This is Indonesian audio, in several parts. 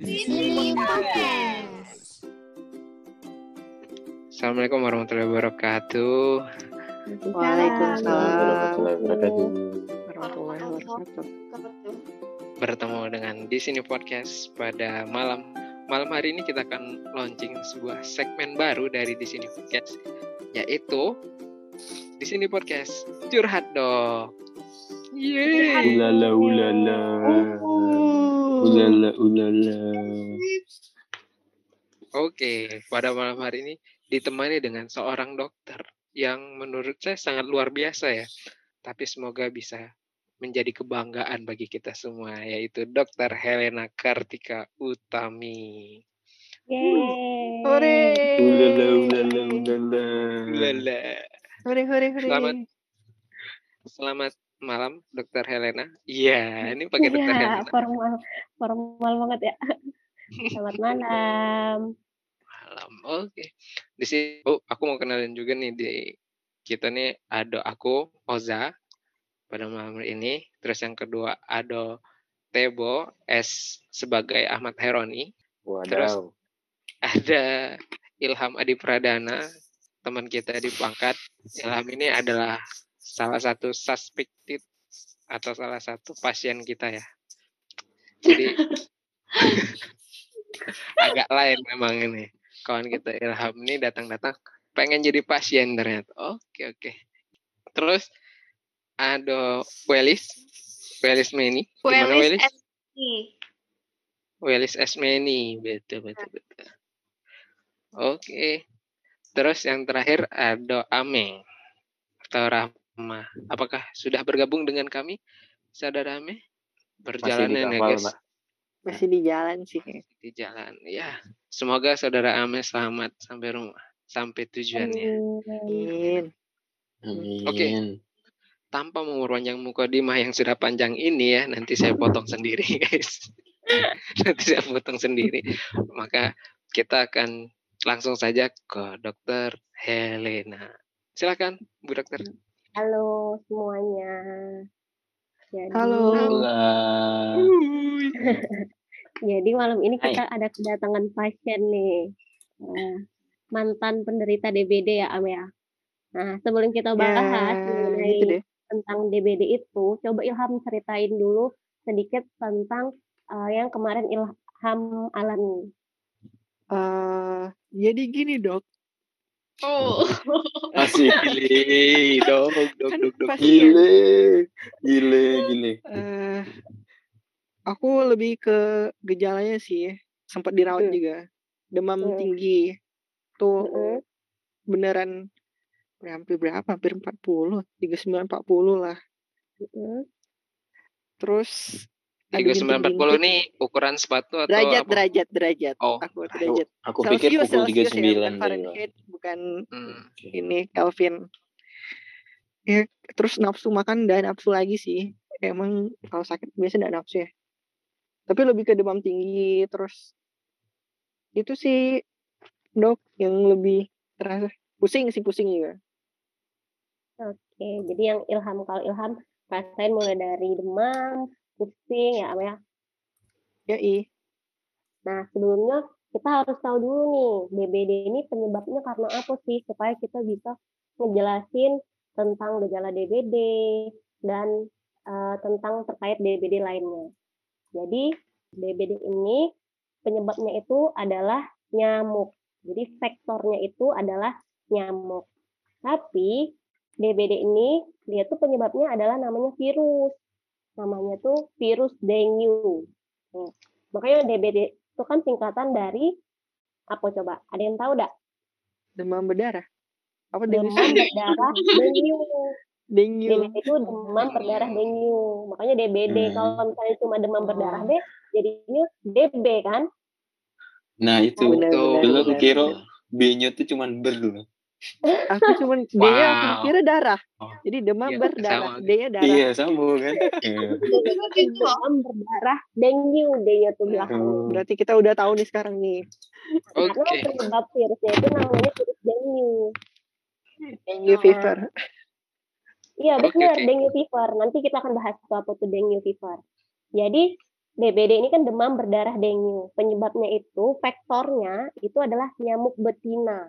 Sini Podcast. Assalamualaikum warahmatullahi wabarakatuh. Waalaikumsalam warahmatullahi wabarakatuh. warahmatullahi wabarakatuh. Bertemu dengan di sini podcast pada malam malam hari ini kita akan launching sebuah segmen baru dari di sini podcast yaitu di sini podcast curhat dong. Yeay. Ulala ulala. Ulala ulala. Oke, pada malam hari ini ditemani dengan seorang dokter yang menurut saya sangat luar biasa ya. Tapi semoga bisa menjadi kebanggaan bagi kita semua yaitu Dokter Helena Kartika Utami. Yeay. Hore. Ulala ulala ulala. Lala. Hore hore hore. Selamat selamat malam Dokter Helena. Iya, ini pakai Dokter Iya, Helena. formal, formal banget ya. Selamat malam. Malam. Oke. Di sini oh, aku mau kenalin juga nih di kita nih ada aku Oza pada malam ini. Terus yang kedua ada Tebo S sebagai Ahmad Heroni. Wadaw. Ada Ilham Adi Pradana, teman kita di Pangkat. Ilham ini adalah salah satu suspected atau salah satu pasien kita ya. Jadi agak lain memang ini. Kawan kita Ilham ini datang-datang pengen jadi pasien ternyata. Oke oke. Terus ada Welis, Welis Meni. Gimana Welis? Welis Esmeni, betul betul betul. Oke. Terus yang terakhir ada Ame atau Rahma. Apakah sudah bergabung dengan kami, saudara Ame? Perjalanan ya guys Mbak. Masih di jalan sih. di jalan. Ya, semoga saudara Ame selamat sampai rumah, sampai tujuannya. Amin. Amin. Oke. Tanpa memperpanjang mukadimah yang sudah panjang ini ya, nanti saya potong sendiri guys. nanti saya potong sendiri. Maka kita akan langsung saja ke Dokter Helena. Silakan, Bu Dokter. Halo semuanya. Jadi, Halo. Jadi malam ini Hai. kita ada kedatangan pasien nih. Eh, mantan penderita DBD ya Am ya. Nah, sebelum kita bahas Ya, mengenai gitu deh. tentang DBD itu, coba Ilham ceritain dulu sedikit tentang eh, yang kemarin Ilham alami. Eh, jadi gini dok, Oh. Asik. Gile, dok, dok, dok, dok. Gile. Gile, gile. eh aku lebih ke gejalanya sih, sempat dirawat Hmm. juga, demam Hmm. tinggi, tuh Mm-mm. beneran hampir berapa? Hampir 40, 39 40 lah. Mm-mm. Terus ada 3940 bintik-bintik. nih ukuran sepatu atau derajat, apa? derajat, derajat. Oh, Aku Aku, derajat. aku pikir Celsius, pukul ya, 39 bukan deh. Fahrenheit, bukan hmm. ini Kelvin. Ya, terus nafsu makan dan nafsu lagi sih. Emang kalau sakit biasa tidak nafsu ya. Tapi lebih ke demam tinggi terus itu sih dok yang lebih terasa pusing sih pusing juga. Oke, jadi yang Ilham kalau Ilham rasain mulai dari demam, pusing ya ya. Ya i. Nah, sebelumnya kita harus tahu dulu nih, DBD ini penyebabnya karena apa sih supaya kita bisa ngejelasin tentang gejala DBD dan eh, tentang terkait DBD lainnya. Jadi, DBD ini penyebabnya itu adalah nyamuk. Jadi, faktornya itu adalah nyamuk. Tapi, DBD ini dia tuh penyebabnya adalah namanya virus. Namanya tuh virus dengue. Nih, Makanya DBD itu kan singkatan dari apa coba? Ada yang tahu enggak? Demam berdarah. Apa Demam dengue? berdarah dengue. Dengue. DBD itu demam berdarah dengue. Makanya DBD Hmm. kalau misalnya cuma demam berdarah Oh. deh, jadinya DB kan? Nah itu. Benar, Tuh. benar, Dulu kira. B-nya tuh cuman ber dulu. Aku cuman D-nya aku Wow. kira darah. Oh. Jadi demam Iya, berdarah. sama. D-nya darah. Iya, sama kan? Iya. Demam berdarah dengue D-nya tuh belakangnya. Oh. Berarti kita udah tahu nih sekarang nih. Oke. Karena penyebab virusnya itu namanya virus dengue. Dengue fever. Iya benar, oke. dengue fever. Nanti kita akan bahas apa tuh dengue fever. Jadi DBD ini kan demam berdarah dengue. Penyebabnya itu faktornya itu adalah nyamuk betina.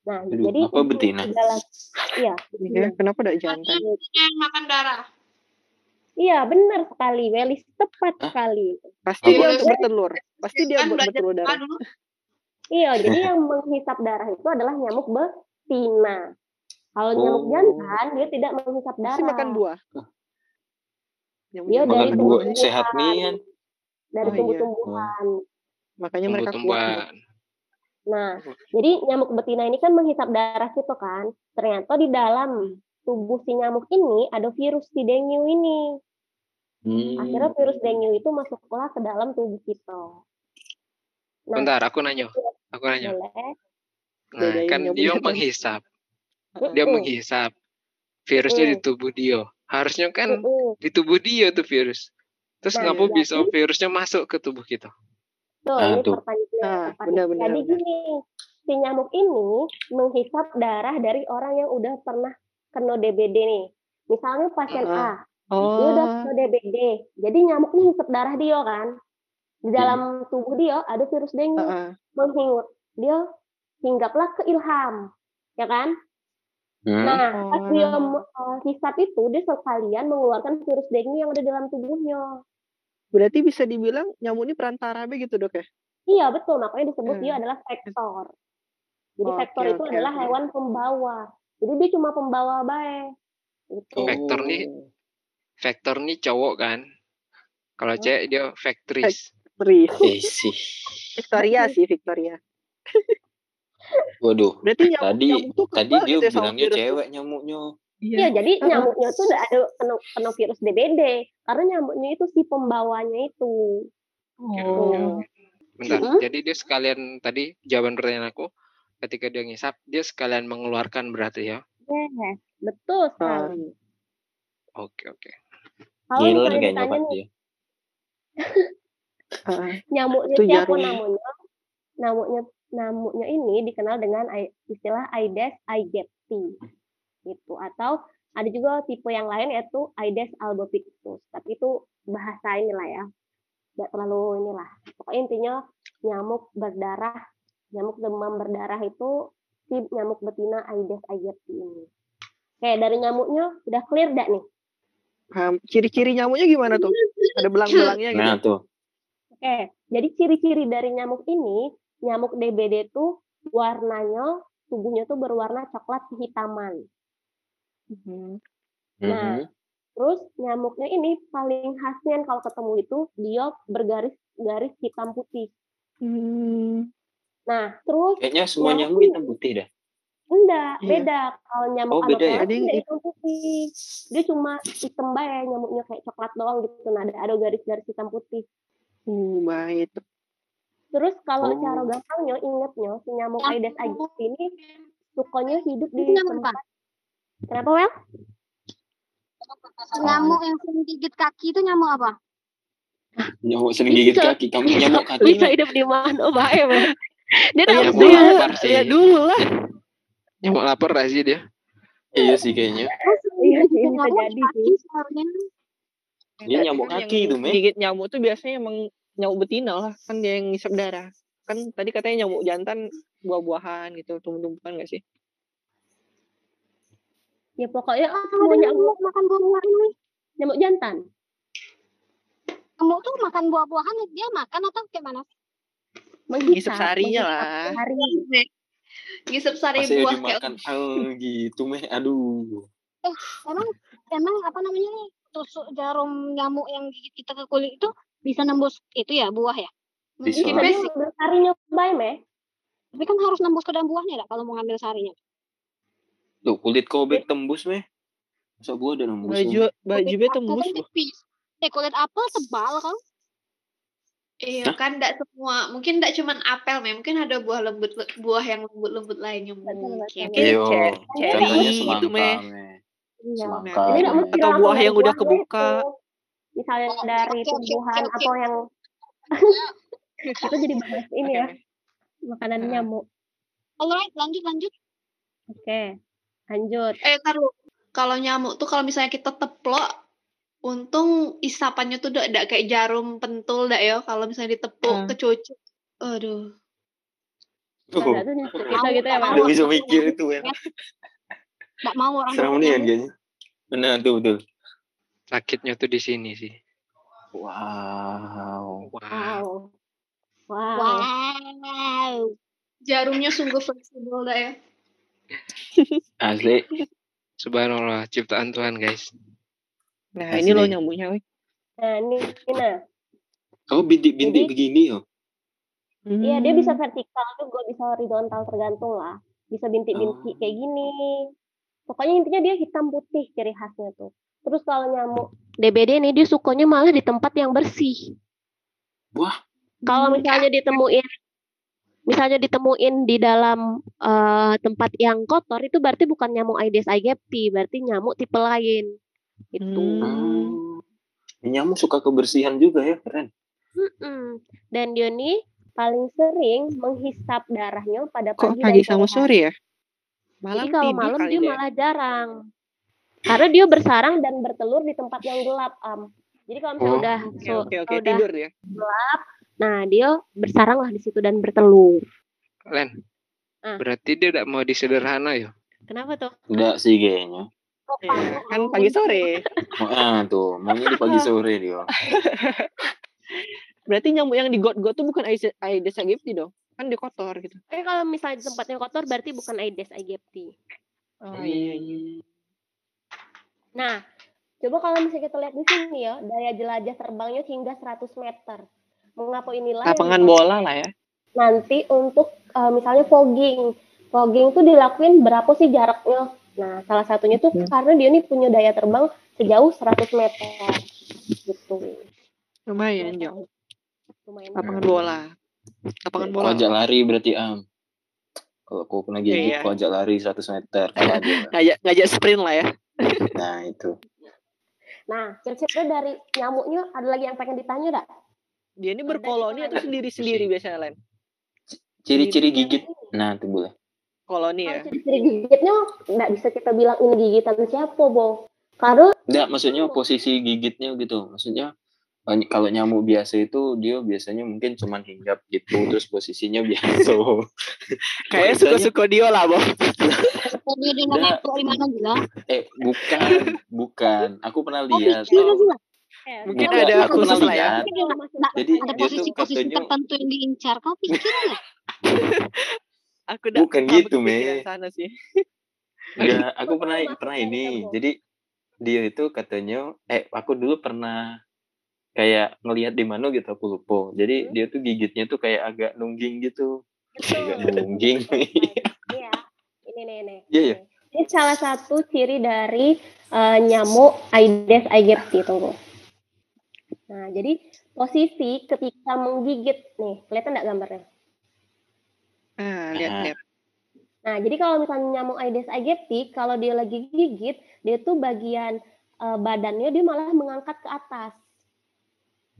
Nah, Aduh, jadi apa untuk betina? dalam iya, Ya, kenapa tidak jantan? yang makan darah. iya benar sekali, Welis tepat Hah? sekali. Pasti Iya, dia iya. untuk bertelur. Pasti dia Kan buat belajar bertelur darah. Iya, jadi yang menghisap darah itu adalah nyamuk betina. Kalau nyamuk Oh. jantan dia tidak menghisap darah. Pasti makan buah. Yang Dia dari Makan makan buah sehat nih dari Oh, iya. tumbuh-tumbuhan. Makanya mereka kuat. Nah, jadi nyamuk betina ini kan menghisap darah gitu kan. Ternyata di dalam tubuh si nyamuk ini ada virus si dengue ini. Hmm. Akhirnya virus dengue itu masuklah ke dalam tubuh kita. Nah, Bentar, aku nanya. Aku nanya. boleh. Nah, kan dia menghisap. Dia menghisap. Virusnya di tubuh dia. Harusnya kan di tubuh dia tuh virus. Terus Nah, ngapa bisa jadi- virusnya masuk ke tubuh kita? Ah, ini tuh. pertanyaan yang Ah, tepat. benar, benar, Jadi benar. gini, si nyamuk ini menghisap darah dari orang yang udah pernah kena DBD nih. Misalnya pasien Ah. A, dia udah Oh, kena DBD. Jadi nyamuk ini hisap darah dia kan. Di dalam tubuh dia ada virus dengue heeh. menghingut. Dia hinggaplah ke Ilham, ya kan? Hmm. Nah, pas dia Oh. eh, hisap itu, dia sekalian mengeluarkan virus dengue yang ada dalam tubuhnya. Berarti bisa dibilang nyamuk ini perantara be gitu dok ya? Iya betul, makanya disebut dia Hmm. adalah vektor. Jadi vektor itu oke, adalah oke. hewan pembawa. Jadi dia cuma pembawa baik. Gitu. Vektor nih Vektor nih cowok kan. Kalau Hmm. cewek dia vectris. Ris. Eh sih. Victoria sih Victoria. Waduh. Berarti nyamuk, Tadi nyamuk tuh tadi dia gitu ya bilangnya cewek nyamuknya. Iya, jadi Heeh. nyamuknya tuh udah ada kena, kena virus DBD. Karena nyamuknya itu si pembawanya itu. Oke, Oh. oke, oke. Bentar. Hmm? Jadi dia sekalian tadi jawaban pertanyaan aku ketika dia ngisap dia sekalian mengeluarkan berarti ya. Yes, betul Ah. sekali. Oke, oke. Kalau Pak nih, dia. Nyamuknya Itu siapa jarum. namanya? Nyamuknya nyamuknya ini dikenal dengan istilah Aedes aegypti. Gitu. Atau ada juga tipe yang lain yaitu Aedes albopictus. Tapi itu bahasa inilah ya. Nggak terlalu inilah. Pokoknya intinya nyamuk berdarah, nyamuk demam berdarah itu si nyamuk betina Aedes aegypti ini. Oke, dari nyamuknya udah clear dak nih? Ciri-ciri nyamuknya gimana tuh? Ada belang-belangnya gitu. Nah tuh. Oke, jadi ciri-ciri dari nyamuk ini, nyamuk DBD itu warnanya, tubuhnya tuh berwarna coklat kehitaman. Mhm. Nah, Mhm. Terus nyamuknya ini paling khasnya kalau ketemu itu dia bergaris-garis hitam putih. Hmm. Nah, terus Kayaknya semua Nyamuk nyamuk ini- hitam putih dah. enggak, Iya. beda. Kalau nyamuk Oh, beda ya? Ada yang tidak hit- hitam putih. Dia cuma hitam bae nyamuknya kayak coklat doang gitu. Nah, ada, ada garis-garis hitam putih. Uh, baik. Terus kalau Oh. cara gampangnya ingetnya si nyamuk. Aedes aegypti ini sukanya hidup di Itu tempat. Kenapa, Wel? Nyamuk yang sering gigit kaki itu nyamuk apa? Nyamuk sering gigit Bisa. kaki. Kamu nyamuk kaki. Bisa hidup di mana, bae, Wel? Dia Nyamuk dulu, ya. lihat dulu lah. Nyamuk lapar gak sih dia? Iya sih kayaknya. Iya sih, bisa Nyamuk jadi sih. Dia nyamuk kaki itu, Meh. Gigit nyamuk tuh biasanya emang nyamuk betina lah. Kan dia yang ngisap darah. Kan tadi katanya nyamuk jantan buah-buahan gitu, tumbuh-tumbuhan gak sih? Ya pokoknya semua ada nyamuk, makan buah-buahan nih. nyamuk jantan. Nyamuk tuh makan buah-buahan dia makan atau kayak mana? Ngisap Menghisap, sarinya lah. Sari. Ngisep sari Masa ya buah kayak dimakan. Oh, gitu, Meh. Aduh. Emang emang apa namanya nih tusuk jarum nyamuk yang gigit kita ke kulit itu bisa nembus itu ya buah ya? Bisa. Kita ngambil sarinya bae, Meh. Tapi kan harus nembus ke dalam buahnya lah kalau mau ngambil sarinya. Tuh, kulit kobek tembus, Meh. Masa gua udah nembus. Baju baju Kulit be tembus kan tipis. Eh kulit apel tebal kan? Iya kan enggak semua, mungkin enggak cuman apel, Mem. mungkin ada buah lembut buah yang lembut-lembut lainnya mungkin. Iya. Contohnya semangka, gitu, Meh. Meh. Iya. Semangka. Meh. Atau buah yang udah kebuka. itu. Misalnya Oh, dari tumbuhan atau yang kita jadi bahas ini ya, Meh. makanan Heeh. nyamuk. Alright, lanjut lanjut. Oke, lanjut. Eh taruh. Kalau nyamuk tuh kalau misalnya kita teplok Untung isapannya tuh udah kayak jarum pentul dak ya kalau misalnya ditepuk Ah. kecucuk. Aduh. Tuh kita gitu ya. Gak bisa mikir itu ya. Nggak mau orang Serem tua nih kayaknya. Benar tuh betul. Sakitnya tuh di sini sih. Wow. Wow. Wow. Wow. Wow. Jarumnya sungguh fleksibel dak ya. Asli. Subhanallah, ciptaan Tuhan, guys. Nah, ini loh Asli. nyamuknya, weh. Nah, ini, ini nah. Oh bintik-bintik begini yo. Iya, dia Hmm. bisa vertikal juga, bisa horizontal tergantung lah. Bisa bintik-bintik Oh. kayak gini. Pokoknya intinya dia hitam putih ciri khasnya tuh. Terus kalau nyamuk DBD nih dia sukanya malah di tempat yang bersih. Wah. Kalau misalnya ditemuin misalnya ditemuin di dalam eh, tempat yang kotor itu berarti bukan nyamuk Aedes aegypti, berarti nyamuk tipe lain. Itu. Hmm. Nyamuk suka kebersihan juga ya, keren. Mm-mm. Dan dia nih paling sering menghisap darahnya pada Kok pagi, pagi dan sama hari. sore ya? Malam Jadi kalau malam dia dia. malah jarang. Karena dia bersarang dan bertelur di tempat yang gelap, Am. Jadi kalau misalnya Oh, udah so- oke, oke. udah Tidur ya. Nah dia bersarang lah di situ dan bertelur. Len, Ah. berarti dia tidak mau disederhana ya? Kenapa tuh? Enggak sih kayaknya. Iya, kan pagi sore. Ah tuh, maunya di pagi sore dia. Berarti nyamuk yang di got-got tuh bukan Aedes Aedes aegypti dong. Kan dia kotor gitu. Eh kalau misalnya di tempatnya kotor berarti bukan Aedes aegypti. Oh iya iya. Nah, coba kalau misalnya kita lihat di sini ya, daya jelajah terbangnya hingga 100 meter. Mengapa inilah Lapangan bola lah ya. nanti untuk eh, misalnya fogging. Fogging tuh dilakuin berapa sih jaraknya? Nah, salah satunya tuh Hmm. karena dia nih punya daya terbang sejauh 100 meter. Gitu. Lumayan jauh. Lumayan. Lapangan bola. Lapangan bola. ajak lari berarti am. Kalau kau pernah gigit, Iya. kau ajak lari 100 meter. Ngajak ngajak sprint lah ya. Nah itu. Nah, kira-kira dari nyamuknya ada lagi yang pengen ditanya enggak? Dia ini berkoloni atau sendiri-sendiri biasanya Len? Ciri-ciri gigit. Nah itu boleh. Koloni ya. ciri-ciri gigitnya nggak bisa kita bilang ini gigitan siapa, Bo. Karena Enggak, maksudnya posisi gigitnya gitu. Maksudnya kalau nyamuk biasa itu dia biasanya mungkin cuman hinggap gitu terus posisinya biasa. Kayak Biasanya- suka-suka dia lah, mana gila. Eh bukan, bukan. Aku pernah Oh, lihat. mikir eh, Mungkin Bukan, ada aku khusus lah ya. Jadi ada posisi-posisi katanya tertentu yang diincar. Kau pikir nggak? Aku udah Bukan gitu, Me. sana sih. Enggak, aku pernah pernah ini. Jadi dia itu katanya eh aku dulu pernah kayak ngelihat di mana gitu aku lupa. Jadi Hmm. dia tuh gigitnya tuh kayak agak nungging gitu. Betul. Agak nungging. Iya, ini nih nih. Iya, iya. Ini salah satu ciri dari eh, nyamuk Aedes aegypti tunggu. Nah, jadi posisi ketika menggigit nih, kelihatan nggak gambarnya? Ah, lihat-lihat. Nah, jadi kalau misalnya nyamuk Aedes aegypti, kalau dia lagi gigit, dia tuh bagian eh, badannya dia malah mengangkat ke atas.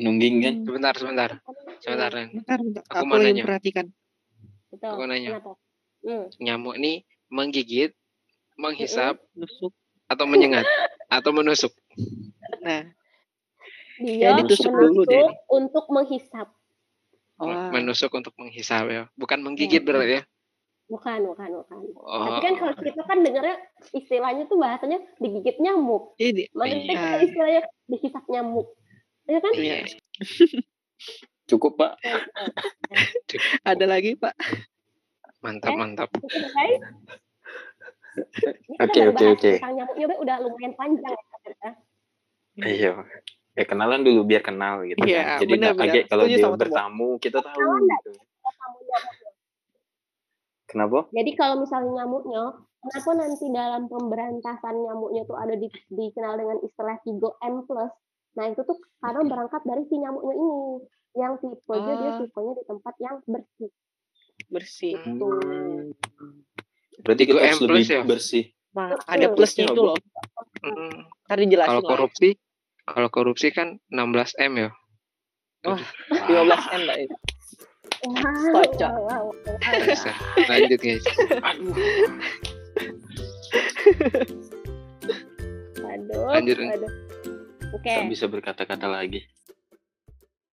nungging kan? Sebentar, sebentar. Sebentar, Len. Bentar, bentar. Aku Aku, mau nanya. memperhatikan. Betul. Aku nanya. Kenapa? Hmm. Nyamuk nih menggigit, menghisap, Nusuk. atau menyengat, atau menusuk. Nah, Dia Ya, ditusuk dulu deh. menusuk untuk menghisap. oh, Menusuk untuk menghisap ya. Bukan menggigit Iya. berarti ya. Bukan, bukan, bukan. Oh, Tapi kan kalau kita kan dengarnya istilahnya tuh bahasanya digigit nyamuk. ini. Mana Iya. kita istilahnya dihisap nyamuk. Ya kan? iya. Cukup, Pak. Ada lagi, Pak. Mantap, Eh? mantap. Oke, kita Oke, oke, oke. Tentang nyamuknya udah lumayan panjang ya. ternyata. Iya. Ya kenalan dulu biar kenal gitu Iya, kan. Jadi benar. kaget kalau Setuju dia sama Tebo. bertamu kita tahu gitu. Kenapa? Jadi kalau misalnya nyamuknya, kenapa nanti dalam pemberantasan nyamuknya tuh ada di, dikenal dengan istilah 3M+. Nah itu tuh karena berangkat dari si nyamuknya ini. Yang tipenya dia Ah. tipenya di tempat yang bersih. Bersih. Gitu. Berarti kita 3M harus lebih ya? bersih. Nah, ada plusnya itu apa? loh. Mm. Ntar dijelasin Kalau lah. Kalau korupsi kan 16 m ya. Wah, 15 M, Mbak. Wow, Kocak. wow, wow, wow. Bisa. Lanjut guys. Aduh. Aduh, Lanjut, aduh. Oke. Tak bisa berkata-kata lagi.